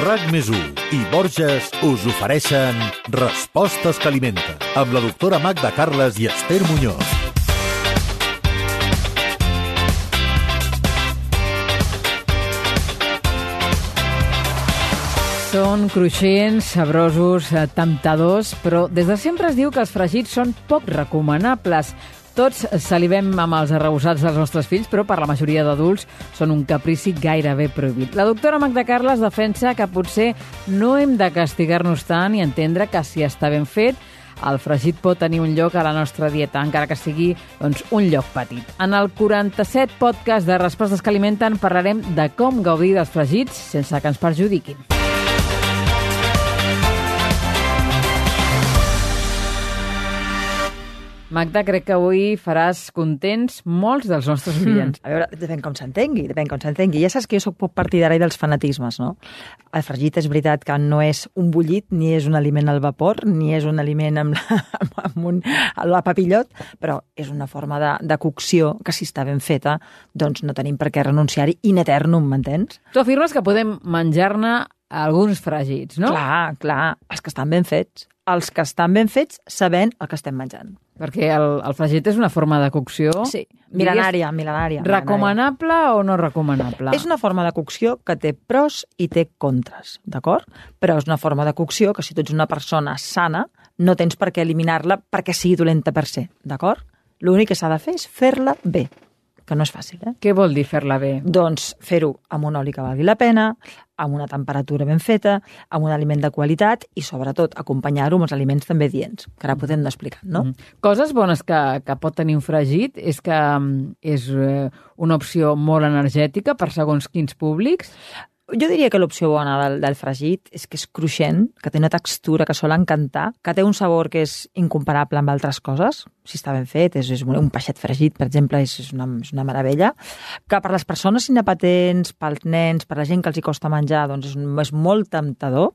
RAC més i Borges us ofereixen Respostes que alimenten amb la doctora Magda Carles i Esther Muñoz. Són cruixents, sabrosos, eh, temptadors, però des de sempre es diu que els fregits són poc recomanables. Tots salivem amb els arrebossats dels nostres fills, però per la majoria d'adults són un caprici gairebé prohibit. La doctora Magda Carles defensa que potser no hem de castigar-nos tant i entendre que si està ben fet, el fregit pot tenir un lloc a la nostra dieta, encara que sigui doncs, un lloc petit. En el 47 podcast de Respostes que alimenten parlarem de com gaudir dels fregits sense que ens perjudiquin. Magda, crec que avui faràs contents molts dels nostres oients. A veure, depèn com s'entengui, depèn com s'entengui. Ja saps que jo sóc poc partidari dels fanatismes, no? El fregit és veritat que no és un bullit, ni és un aliment al vapor, ni és un aliment amb, la, amb un, la papillot, però és una forma de, de cocció que si està ben feta, doncs no tenim per què renunciar-hi in eternum, m'entens? Tu afirmes que podem menjar-ne alguns fregits, no? Clar, clar, els que estan ben fets. Els que estan ben fets sabent el que estem menjant. Perquè el, el fregit és una forma de cocció... Sí, mil·lenària, mil·lenària. Recomanable o no recomanable? És una forma de cocció que té pros i té contres, d'acord? Però és una forma de cocció que si tu ets una persona sana, no tens per què eliminar-la perquè sigui dolenta per ser, d'acord? L'únic que s'ha de fer és fer-la bé que no és fàcil, eh? Què vol dir fer-la bé? Doncs fer-ho amb un oli que valgui la pena, amb una temperatura ben feta, amb un aliment de qualitat i, sobretot, acompanyar-ho amb els aliments també dients, que ara podem explicar, no? Mm. Coses bones que, que pot tenir un fregit és que mm, és eh, una opció molt energètica per segons quins públics. Jo diria que l'opció bona del, del fregit és que és cruixent, que té una textura que sol encantar, que té un sabor que és incomparable amb altres coses, si està ben fet, és, és un peixet fregit, per exemple, és, és, una, és una meravella, que per les persones inapatents, pels nens, per la gent que els hi costa menjar, doncs és, és molt temptador,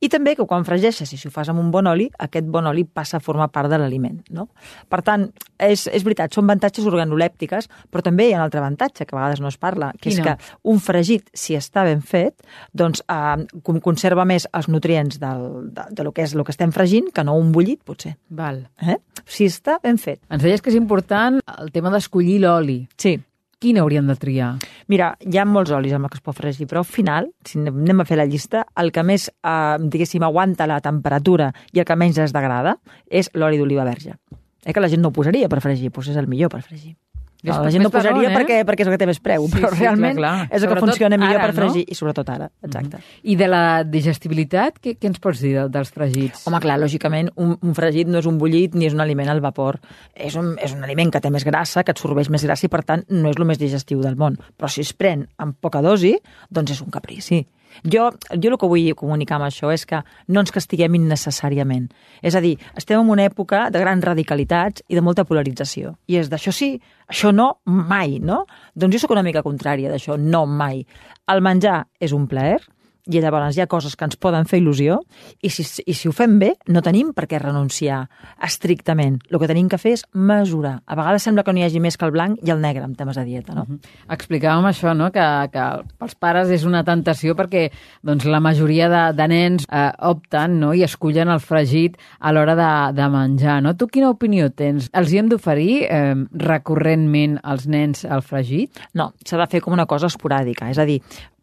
i també que quan fregeixes, i si ho fas amb un bon oli, aquest bon oli passa a formar part de l'aliment. No? Per tant, és, és veritat, són avantatges organolèptiques, però també hi ha un altre avantatge que a vegades no es parla, que Quina? és que un fregit, si està ben fet, doncs eh, conserva més els nutrients del, de, de lo que és el que estem fregint que no un bullit, potser. Val. Eh? Si està ben fet. Ens deies que és important el tema d'escollir l'oli. Sí. Quin hauríem de triar? Mira, hi ha molts olis amb el que es pot fregir, però al final, si anem a fer la llista, el que més, eh, diguéssim, aguanta la temperatura i el que menys es degrada és l'oli d'oliva verge. Eh, que la gent no ho posaria per fregir, doncs és el millor per fregir. No, la gent no posaria eh? perquè, perquè és el que té més preu, sí, però sí, realment clar, clar. és el que Sobretot funciona millor ara, per fregir, no? i sobretot ara, exacte. Mm -hmm. I de la digestibilitat, què, què ens pots dir dels fregits? Home, clar, lògicament, un, un fregit no és un bullit ni és un aliment al vapor. És un, és un aliment que té més grassa, que absorbeix més grassa i, per tant, no és el més digestiu del món. Però si es pren amb poca dosi, doncs és un caprici. Jo, jo el que vull comunicar amb això és que no ens castiguem innecessàriament. És a dir, estem en una època de grans radicalitats i de molta polarització. I és d'això sí, això no, mai, no? Doncs jo sóc una mica contrària d'això, no mai. El menjar és un plaer, i llavors hi ha coses que ens poden fer il·lusió i si, i si ho fem bé no tenim per què renunciar estrictament. El que tenim que fer és mesurar. A vegades sembla que no hi hagi més que el blanc i el negre en temes de dieta, no? Uh -huh. Explicàvem això, no?, que, que pels pares és una tentació perquè doncs, la majoria de, de nens eh, opten no? i escullen el fregit a l'hora de, de menjar, no? Tu quina opinió tens? Els hi hem d'oferir eh, recurrentment als nens el fregit? No, s'ha de fer com una cosa esporàdica, és a dir,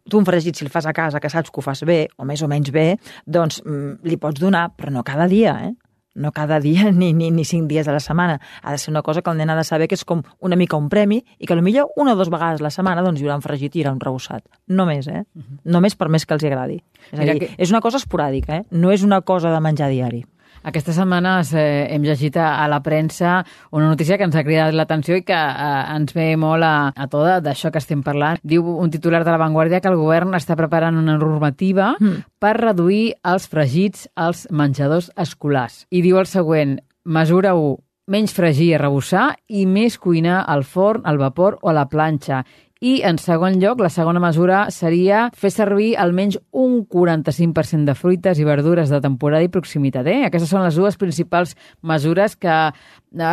tu un fregit, si el fas a casa, que saps que ho fas bé, o més o menys bé, doncs mm, li pots donar, però no cada dia, eh? No cada dia ni, ni, ni cinc dies a la setmana. Ha de ser una cosa que el nen ha de saber que és com una mica un premi i que potser una o dues vegades a la setmana doncs, hi haurà un fregit i hi haurà un rebossat. Només, eh? Uh -huh. Només per més que els agradi. És a dir, que... és una cosa esporàdica, eh? No és una cosa de menjar diari. Aquestes setmanes eh, hem llegit a, a la premsa una notícia que ens ha cridat l'atenció i que eh, ens ve molt a, a tota d'això que estem parlant. Diu un titular de La Vanguardia que el govern està preparant una normativa mm. per reduir els fregits als menjadors escolars. I diu el següent, mesura 1, menys fregir i arrebossar i més cuinar al forn, al vapor o a la planxa I, en segon lloc, la segona mesura seria fer servir almenys un 45% de fruites i verdures de temporada i proximitat. Eh? Aquestes són les dues principals mesures que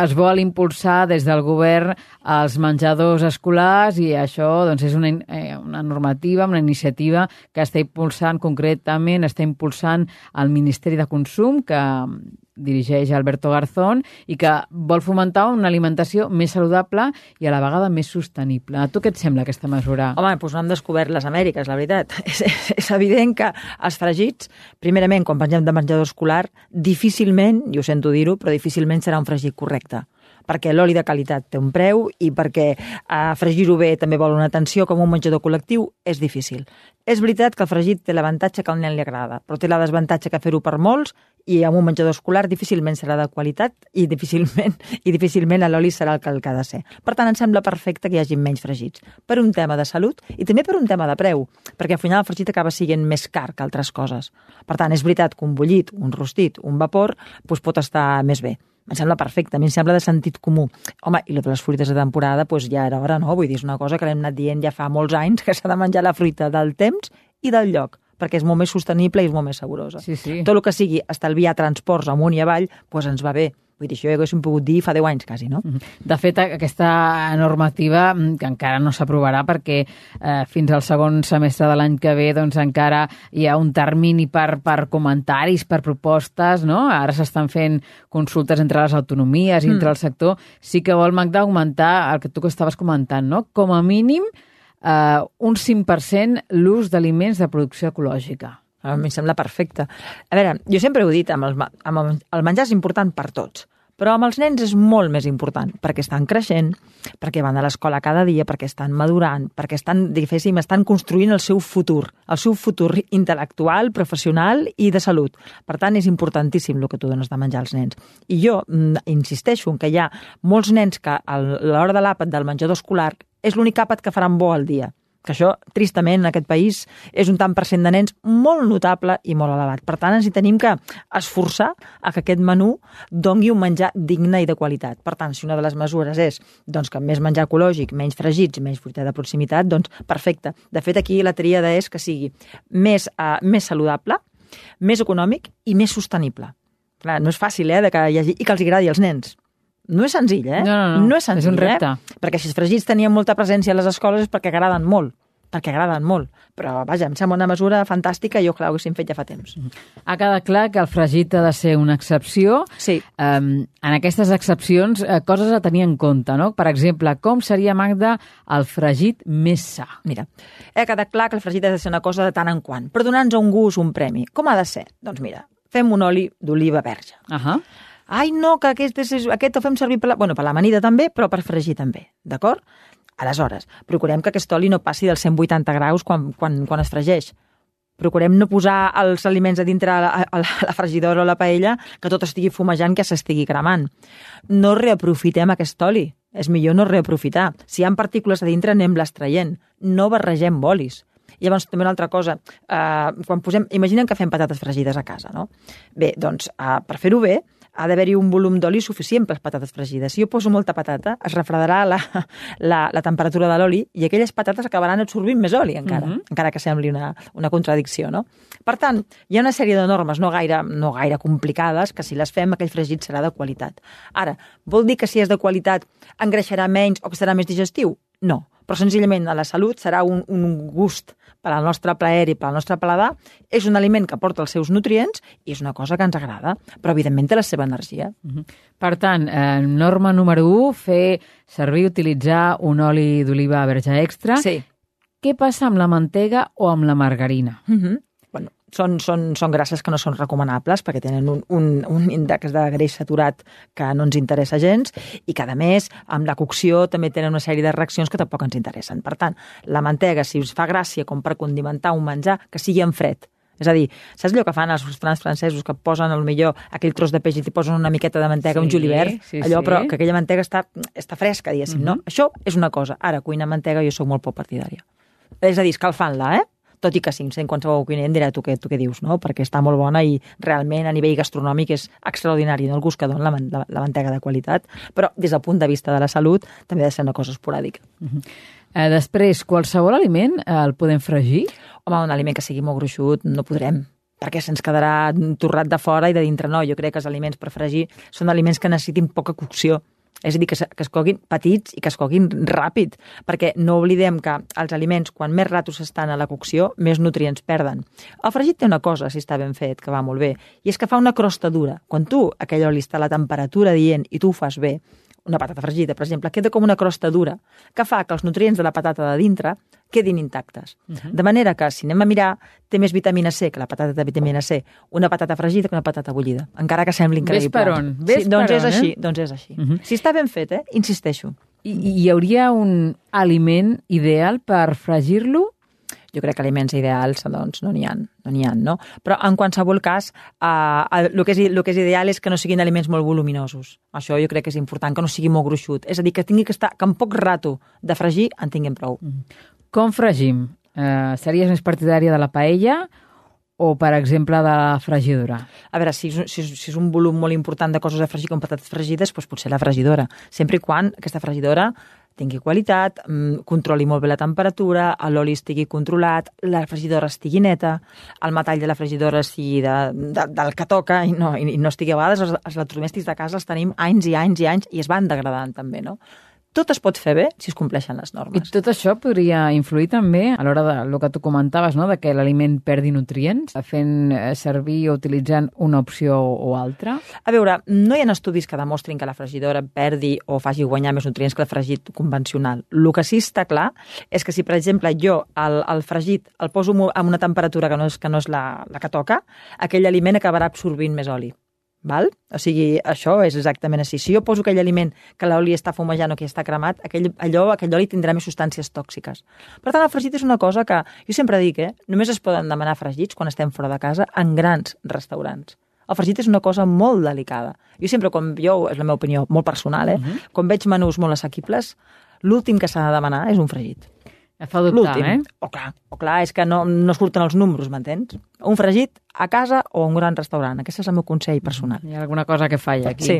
es vol impulsar des del govern als menjadors escolars i això doncs, és una, eh, una normativa, una iniciativa que està impulsant concretament, està impulsant el Ministeri de Consum, que dirigeix Alberto Garzón i que vol fomentar una alimentació més saludable i a la vegada més sostenible. A tu què et sembla aquesta mesura? Home, doncs no hem descobert les Amèriques, la veritat. És, és evident que els fregits, primerament, quan pengem de menjador escolar, difícilment, i ho sento dir-ho, però difícilment serà un fregit correcte perquè l'oli de qualitat té un preu i perquè eh, fregir-ho bé també vol una atenció com un menjador col·lectiu és difícil. És veritat que el fregit té l'avantatge que al nen li agrada, però té la desavantatge que fer-ho per molts i amb un menjador escolar difícilment serà de qualitat i difícilment i difícilment l'oli serà el que el que ha de ser. Per tant, em sembla perfecte que hi hagi menys fregits, per un tema de salut i també per un tema de preu, perquè al final el fregit acaba sent més car que altres coses. Per tant, és veritat que un bullit, un rostit, un vapor, doncs pot estar més bé. Em sembla perfecte, a mi em sembla de sentit comú. Home, i les fruites de temporada, doncs ja era hora, no? Vull dir, és una cosa que l'hem anat dient ja fa molts anys, que s'ha de menjar la fruita del temps i del lloc perquè és molt més sostenible i és molt més saborosa. Sí, sí. Tot el que sigui estalviar transports amunt i avall, doncs ens va bé. Vull dir, això ja ho haguéssim pogut dir fa 10 anys, quasi, no? De fet, aquesta normativa, mm, que encara no s'aprovarà perquè eh, fins al segon semestre de l'any que ve doncs, encara hi ha un termini per, per comentaris, per propostes, no? Ara s'estan fent consultes entre les autonomies i entre el sector. Sí que vol, Magda, augmentar el que tu que estaves comentant, no? Com a mínim, eh, un 5% l'ús d'aliments de producció ecològica. A mi em sembla perfecte. A veure, jo sempre ho he dit, amb el, amb el, el menjar és important per tots, però amb els nens és molt més important, perquè estan creixent, perquè van a l'escola cada dia, perquè estan madurant, perquè estan, diguéssim, estan construint el seu futur, el seu futur intel·lectual, professional i de salut. Per tant, és importantíssim el que tu dones de menjar als nens. I jo mm, insisteixo en que hi ha molts nens que a l'hora de l'àpat del menjador escolar és l'únic àpat que faran bo al dia que això, tristament, en aquest país és un tant per cent de nens molt notable i molt elevat. Per tant, ens hi tenim que esforçar a que aquest menú dongui un menjar digne i de qualitat. Per tant, si una de les mesures és doncs, que més menjar ecològic, menys fregits menys fruita de proximitat, doncs perfecte. De fet, aquí la tríada és que sigui més, uh, més saludable, més econòmic i més sostenible. Clar, no és fàcil, eh, de que hi hagi, i que els agradi als nens. No és senzill, eh? No, no, no. no és senzill, És un repte. Eh? Perquè si els fregits tenien molta presència a les escoles és perquè agraden molt perquè agraden molt. Però, vaja, em sembla una mesura fantàstica i jo, clar, ho haguéssim fet ja fa temps. Ha quedat clar que el fregit ha de ser una excepció. Sí. Um, en aquestes excepcions, eh, coses a tenir en compte, no? Per exemple, com seria, Magda, el fregit més sa? Mira, ha quedat clar que el fregit ha de ser una cosa de tant en quant, però donant-nos un gust, un premi. Com ha de ser? Doncs mira, fem un oli d'oliva verge. Uh -huh. Ai, no, que aquest, és, aquest el fem servir per la, bueno, per l'amanida també, però per fregir també, d'acord? Aleshores, procurem que aquest oli no passi dels 180 graus quan, quan, quan es fregeix. Procurem no posar els aliments a dintre a la, a la fregidora o la paella que tot estigui fumejant, que s'estigui cremant. No reaprofitem aquest oli. És millor no reaprofitar. Si hi ha partícules a dintre, anem-les traient. No barregem bolis. Llavors, també una altra cosa, eh, quan posem, imaginem que fem patates fregides a casa, no? Bé, doncs, eh, per fer-ho bé, ha d'haver-hi un volum d'oli suficient per les patates fregides. Si jo poso molta patata, es refredarà la, la, la temperatura de l'oli i aquelles patates acabaran absorbint més oli encara, uh -huh. encara que sembli una, una contradicció, no? Per tant, hi ha una sèrie de normes no gaire, no gaire complicades que si les fem aquell fregit serà de qualitat. Ara, vol dir que si és de qualitat engreixarà menys o que serà més digestiu? No, però senzillament a la salut serà un, un gust per al nostre plaer i per al nostre paladar, és un aliment que porta els seus nutrients i és una cosa que ens agrada, però evidentment té la seva energia. Uh -huh. Per tant, eh, norma número 1, fer servir, utilitzar un oli d'oliva verge extra. Sí. Què passa amb la mantega o amb la margarina? Uh -huh. Són, són, són grasses que no són recomanables perquè tenen un, un, un índex de greix saturat que no ens interessa gens i que, a més, amb la cocció també tenen una sèrie de reaccions que tampoc ens interessen. Per tant, la mantega, si us fa gràcia com per condimentar un menjar, que sigui en fred. És a dir, saps allò que fan els restaurants francesos que posen al millor aquell tros de peix i t'hi posen una miqueta de mantega, Sí, un julivert? sí, allò, sí. però que aquella mantega està, està fresca, diguéssim, no? Això és una cosa. Ara, cuinar mantega jo sóc molt poc partidària. És a dir, escalfant-la, eh? Tot i que sí, sent qualsevol cuiner em dirà tu què, tu què dius, no? Perquè està molt bona i realment a nivell gastronòmic és extraordinari, no? El gust que dona la, la, la mantega de qualitat, però des del punt de vista de la salut també ha de ser una cosa esporàdica. Eh, després, qualsevol aliment eh, el podem fregir? Home, un aliment que sigui molt gruixut no podrem perquè se'ns quedarà torrat de fora i de dintre no. Jo crec que els aliments per fregir són aliments que necessitin poca cocció. És a dir, que, que es coguin petits i que es coguin ràpid, perquè no oblidem que els aliments, quan més ratos estan a la cocció, més nutrients perden. El fregit té una cosa, si està ben fet, que va molt bé, i és que fa una crosta dura. Quan tu, aquell oli està a la temperatura dient i tu ho fas bé, una patata fregida, per exemple, queda com una crosta dura, que fa que els nutrients de la patata de dintre quedin intactes. Uh -huh. De manera que, si anem a mirar, té més vitamina C que la patata de vitamina C, una patata fregida que una patata bullida, encara que sembli increïble. Ves per on, ves sí, doncs per és on, així, eh? doncs és així. Uh -huh. Si està ben fet, eh? insisteixo. I, I hi hauria un aliment ideal per fregir-lo? jo crec que aliments ideals doncs, no n'hi ha, no n'hi ha, no? Però en qualsevol cas, eh, el, que és, el que és ideal és que no siguin aliments molt voluminosos. Això jo crec que és important, que no sigui molt gruixut. És a dir, que tingui que estar, que en poc rato de fregir en tinguem prou. Mm. Com fregim? Eh, series més partidària de la paella o, per exemple, de la fregidora? A veure, si, si, si és un volum molt important de coses a fregir com patates fregides, doncs potser la fregidora. Sempre i quan aquesta fregidora tingui qualitat, mm, controli molt bé la temperatura, l'oli estigui controlat, la fregidora estigui neta, el metall de la fregidora sigui de, de, del que toca i no, i no estigui... A vegades els, els electrodomèstics de casa els tenim anys i anys i anys i es van degradant també, no? Tot es pot fer bé si es compleixen les normes. I tot això podria influir també a l'hora de lo que tu comentaves, no? de que l'aliment perdi nutrients, fent eh, servir o utilitzant una opció o altra? A veure, no hi ha estudis que demostrin que la fregidora perdi o faci guanyar més nutrients que el fregit convencional. El que sí està clar és que si, per exemple, jo el, el fregit el poso amb una temperatura que no és, que no és la, la que toca, aquell aliment acabarà absorbint més oli. Val? O sigui, això és exactament així. Si jo poso aquell aliment que l'oli està fumejant o que està cremat, aquell, allò, aquell oli tindrà més substàncies tòxiques. Per tant, el fregit és una cosa que, jo sempre dic, eh, només es poden demanar fregits quan estem fora de casa en grans restaurants. El fregit és una cosa molt delicada. Jo sempre, quan jo, és la meva opinió molt personal, eh, uh -huh. quan veig menús molt assequibles, l'últim que s'ha de demanar és un fregit. Fa dubtar, eh? O clar, o clar, és que no, no surten els números, m'entens? Un fregit a casa o a un gran restaurant. Aquest és el meu consell personal. Hi ha alguna cosa que falla aquí. Sí.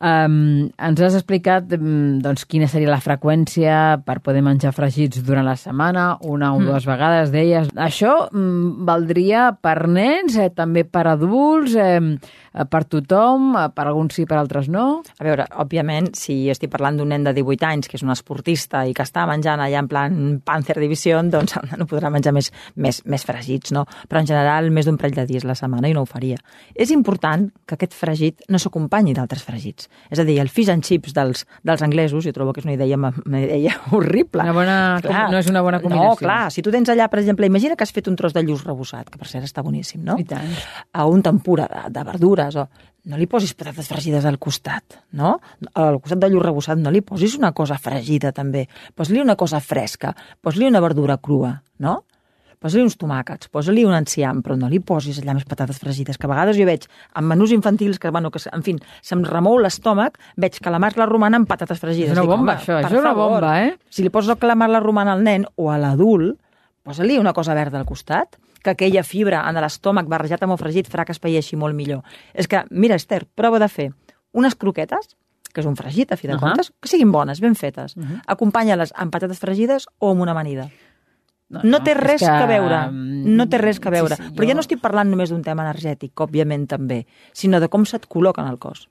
Um, ens has explicat doncs, quina seria la freqüència per poder menjar fregits durant la setmana, una o mm. dues vegades, deies. Això mm, valdria per nens, eh, també per adults, eh, per tothom, eh, per alguns sí, per altres no? A veure, òbviament, si estic parlant d'un nen de 18 anys que és un esportista i que està menjant allà en plan Panzer Division, doncs no podrà menjar més, més, més fregits, no? Però en general més d'un parell de dies a la setmana i no ho faria. És important que aquest fregit no s'acompanyi d'altres fregits. És a dir, el fish and chips dels, dels anglesos, jo trobo que és una idea, una idea horrible. Una bona, clar, no és una bona combinació. No, clar, si tu tens allà, per exemple, imagina que has fet un tros de lluç rebossat, que per cert està boníssim, no? I tant. A un tempura de, de verdures, o no li posis patates fregides al costat, no? Al costat de lluç rebossat no li posis una cosa fregida, també. Posa-li una cosa fresca, posa-li una verdura crua, no? Posa-li uns tomàquets, posa-li un enciam, però no li posis allà més patates fregides, que a vegades jo veig en menús infantils que, bueno, que en fi, se'm remou l'estómac, veig calamars la romana amb patates fregides. És una bomba, Dic, això, és una favor, bomba, eh? Si li poses el calamar la romana al nen o a l'adult, posa-li una cosa verda al costat, que aquella fibra en l'estómac barrejat amb el fregit farà que es paeixi molt millor. És que, mira, Esther, prova de fer unes croquetes, que és un fregit, a fi de uh -huh. comptes, que siguin bones, ben fetes. Uh -huh. Acompanya-les amb patates fregides o amb una amanida. No, no té res que... que veure, no té res que veure. Sí, sí, Però jo... ja no estic parlant només d'un tema energètic, òbviament també, sinó de com se't col·loca en el cos.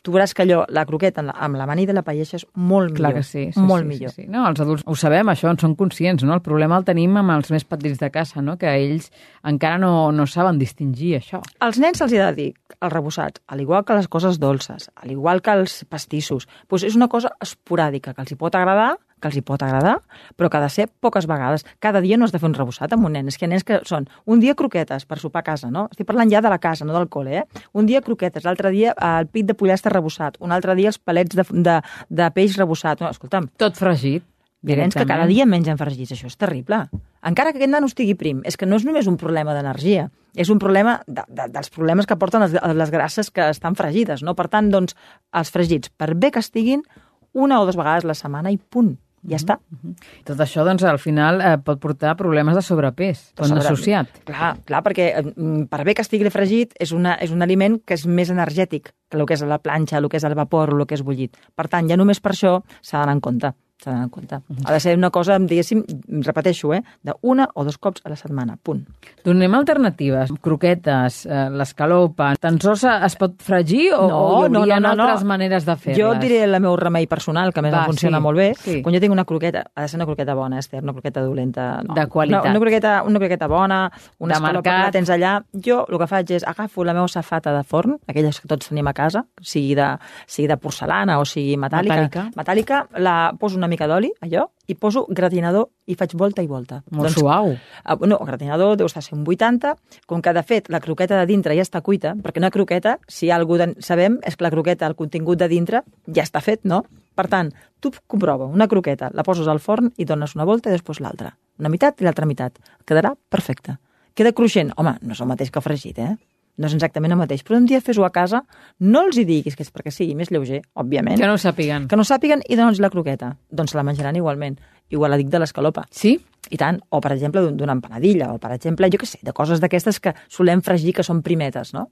Tu veuràs que allò, la croqueta amb la mani de la paella és molt Clar millor. que sí, sí molt sí, millor. Sí, sí. No, els adults ho sabem, això, en són conscients, no? El problema el tenim amb els més petits de casa, no? Que ells encara no, no saben distingir això. Als nens se'ls ha de dir, els rebossats, al igual que les coses dolces, al igual que els pastissos, doncs és una cosa esporàdica, que els hi pot agradar, que els hi pot agradar, però que ha de ser poques vegades. Cada dia no has de fer un rebossat amb un nen. És que nens que són un dia croquetes per sopar a casa, no? Estic parlant ja de la casa, no del col·le, eh? Un dia croquetes, l'altre dia el pit de pollastre rebossat, un altre dia els palets de, de, de peix rebossat. No, escolta'm. Tot fregit. Hi nens que cada dia mengen fregits, això és terrible. Encara que aquest nen no estigui prim, és que no és només un problema d'energia, és un problema de, de, dels problemes que porten les, les grasses que estan fregides, no? Per tant, doncs, els fregits, per bé que estiguin, una o dues vegades la setmana i punt. Ja està. Uh -huh. Tot això, doncs, al final eh, pot portar problemes de sobrepès, tot sobre... associat. Clar, clar, perquè eh, per bé que estigui fregit, és, una, és un aliment que és més energètic que el que és la planxa, el que és el vapor o el que és bullit. Per tant, ja només per això s'ha d'anar en compte. S'ha d'anar en compte. Ha de ser una cosa, diguéssim, repeteixo, eh, d'una o dos cops a la setmana, punt. Donem alternatives, croquetes, eh, l'escalopa, tan sols es pot fregir o, No, o hi no, hauria no, no, no. altres maneres de fer-les? Jo diré el meu remei personal, que a més Va, em funciona sí, molt bé. sí. Quan jo tinc una croqueta, ha de ser una croqueta bona, Esther, una croqueta dolenta. No. De qualitat. Una, una, croqueta, una croqueta bona, una De escalopa que mercat. la tens allà. Jo el que faig és agafo la meva safata de forn, aquelles que tots tenim a casa, sigui de, sigui de porcelana o sigui metàl·lica. Metàl·lica. metàl·lica la poso una mica d'oli, allò, i poso gratinador i faig volta i volta. Molt suau. Ah, no, el gratinador deu estar a 180, com que de fet la croqueta de dintre ja està cuita, perquè una croqueta, si hi ha algú de, sabem, és que la croqueta, el contingut de dintre, ja està fet, no? Per tant, tu comprova una croqueta, la poses al forn i dones una volta i després l'altra. Una meitat i l'altra meitat. Quedarà perfecte. Queda cruixent. Home, no és el mateix que fregit, eh? No és exactament el mateix. Però un dia fes-ho a casa, no els hi diguis que és perquè sigui més lleuger, òbviament. Que no ho sàpiguen. que no sàpiguen i dona'ls la croqueta. Doncs se la menjaran igualment. Igual la dic de l'escalopa. Sí? I tant, o per exemple d'un- d'una empanadilla, o per exemple, jo què sé, de coses d'aquestes que solem fregir que són primetes, no?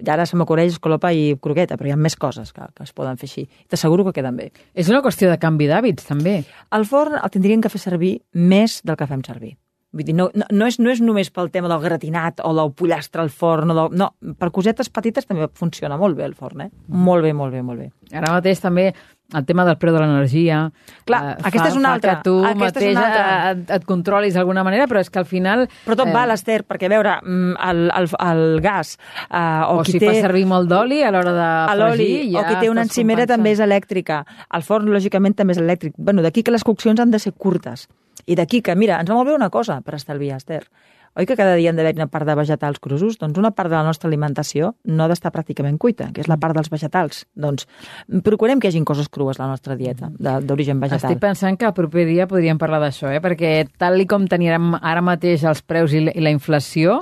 I ara se m'acudeix escalopa i croqueta, però hi ha més coses que, que es poden fer així. T'asseguro que queden bé. És una qüestió de canvi d'hàbits, també. El forn el tindrien que fer servir més del que fem servir. Vull dir, no, no, no, és, no és només pel tema del gratinat o del pollastre al forn, o del, no, per cosetes petites també funciona molt bé el forn, eh? Molt bé, molt bé, molt bé. Ara mateix també el tema del preu de l'energia. Clar, eh, aquesta és una fa altra. que tu Aquesta és mateix una altra. eh, et, et controlis d'alguna manera, però és que al final... Però tot eh... val, Esther, perquè a veure, mm, el, el, el gas... Eh, o, O, qui si té... fa servir molt d'oli a l'hora de a l'oli, fregir, ja o qui té una encimera compensant. també és elèctrica. El forn, lògicament, també és elèctric. Bueno, d'aquí que les coccions han de ser curtes. I d'aquí que, mira, ens va molt bé una cosa per estalviar, Esther. Oi que cada dia han d'haver una part de vegetals crusos? Doncs una part de la nostra alimentació no ha d'estar pràcticament cuita, que és la part dels vegetals. Doncs procurem que hi hagin coses crues a la nostra dieta, de- d'origen vegetal. Estic pensant que el proper dia podríem parlar d'això, eh? perquè tal i com teníem ara mateix els preus i la inflació,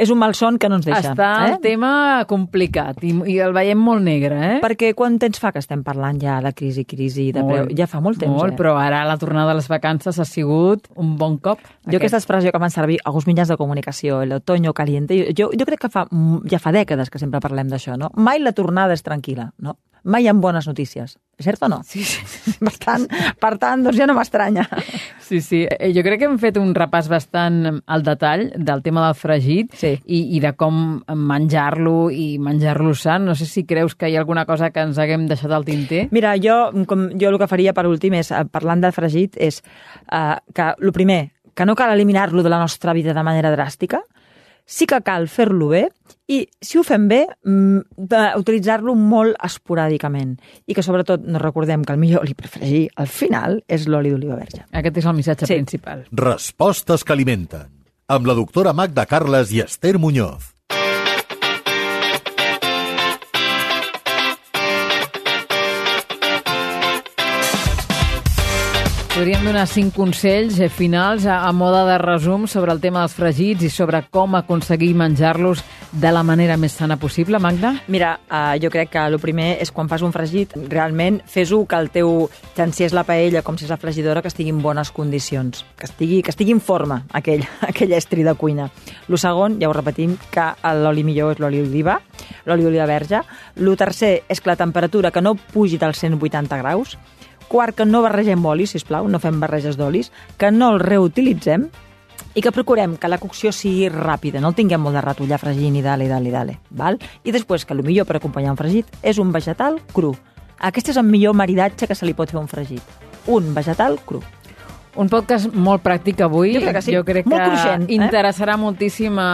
És un malson que no ens deixa. està eh? el tema complicat i, i el veiem molt negre. Eh? Perquè quant temps fa que estem parlant ja de crisi, crisi, de preu? Ja fa molt temps, Molt, eh? però ara la tornada de les vacances ha sigut un bon cop. Jo aquesta expressió que fan servir alguns mitjans de comunicació, el otoño caliente, jo, jo crec que fa, ja fa dècades que sempre parlem d'això, no? Mai la tornada és tranquil·la, no? Mai ha bones notícies. És cert o no? Sí, sí. Per tant, per tant doncs ja no m'estranya. Sí, sí. Eh, Jo crec que hem fet un repàs bastant al detall del tema del fregit Sí. i, i de com menjar-lo i menjar-lo sant. No sé si creus que hi ha alguna cosa que ens haguem deixat al tinter. Mira, jo, com, jo el que faria per últim és, eh, parlant de fregit, és eh, que, el primer, que no cal eliminar-lo de la nostra vida de manera dràstica, sí que cal fer-lo bé i, si ho fem bé, mm, utilitzar-lo molt esporàdicament. I que, sobretot, no recordem que el millor oli per fregir, al final, és l'oli d'oliva verge. Aquest és el missatge Sí. principal. Respostes que alimenten. Amb la doctora Magda Carles i Esther Muñoz. Podríem donar cinc consells eh, finals a, a moda de resum sobre el tema dels fregits i sobre com aconseguir menjar-los de la manera més sana possible, Magda? Mira, uh, jo crec que el primer és quan fas un fregit, realment fes-ho que el teu, tant si és la paella com si és la fregidora, que estigui en bones condicions, que estigui, que estigui en forma aquell, aquell estri de cuina. Lo segon, ja ho repetim, que l'oli millor és l'oli d'oliva, l'oli d'oliva verge. Lo tercer és que la temperatura que no pugi dels 180 graus. Quart, que no barregem olis, sisplau, no fem barreges d'olis, que no el reutilitzem, i que procurem que la cocció sigui ràpida, no el tinguem molt de rato allà fregint i dale, dale, dale. Val? I després que el millor per acompanyar un fregit és un vegetal cru. Aquest és el millor maridatge que se li pot fer a un fregit. Un vegetal cru. Un podcast molt pràctic avui. Jo crec que sí. Jo crec Molt que cruixent, eh? interessarà moltíssim a,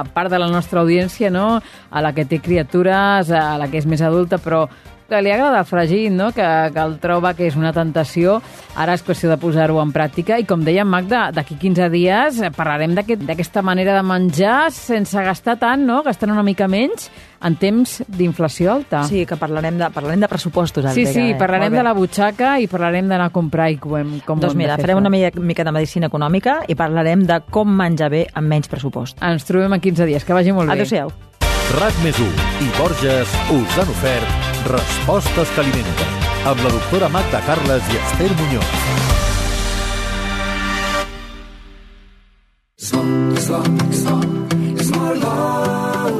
a part de la nostra audiència, no? A la que té criatures, a la que és més adulta, però que li agrada el fregit, no? que, que el troba que és una tentació. Ara és qüestió de posar-ho en pràctica i, com deia Magda, d'aquí 15 dies parlarem d'aquest- d'aquesta manera de menjar sense gastar tant, no? gastant una mica menys en temps d'inflació alta. Sí, que parlarem de, parlarem de pressupostos. sí, sí, Vega, eh? parlarem de la butxaca i parlarem d'anar a comprar i com, com Doncs mira, farem una mica, mica de medicina econòmica i parlarem de com menjar bé amb menys pressupost. Ens trobem en 15 dies. Que vagi molt bé. Adéu-siau. RAC més i Borges us han ofert Respostes que alimenten amb la doctora Magda Carles i Esther Muñoz.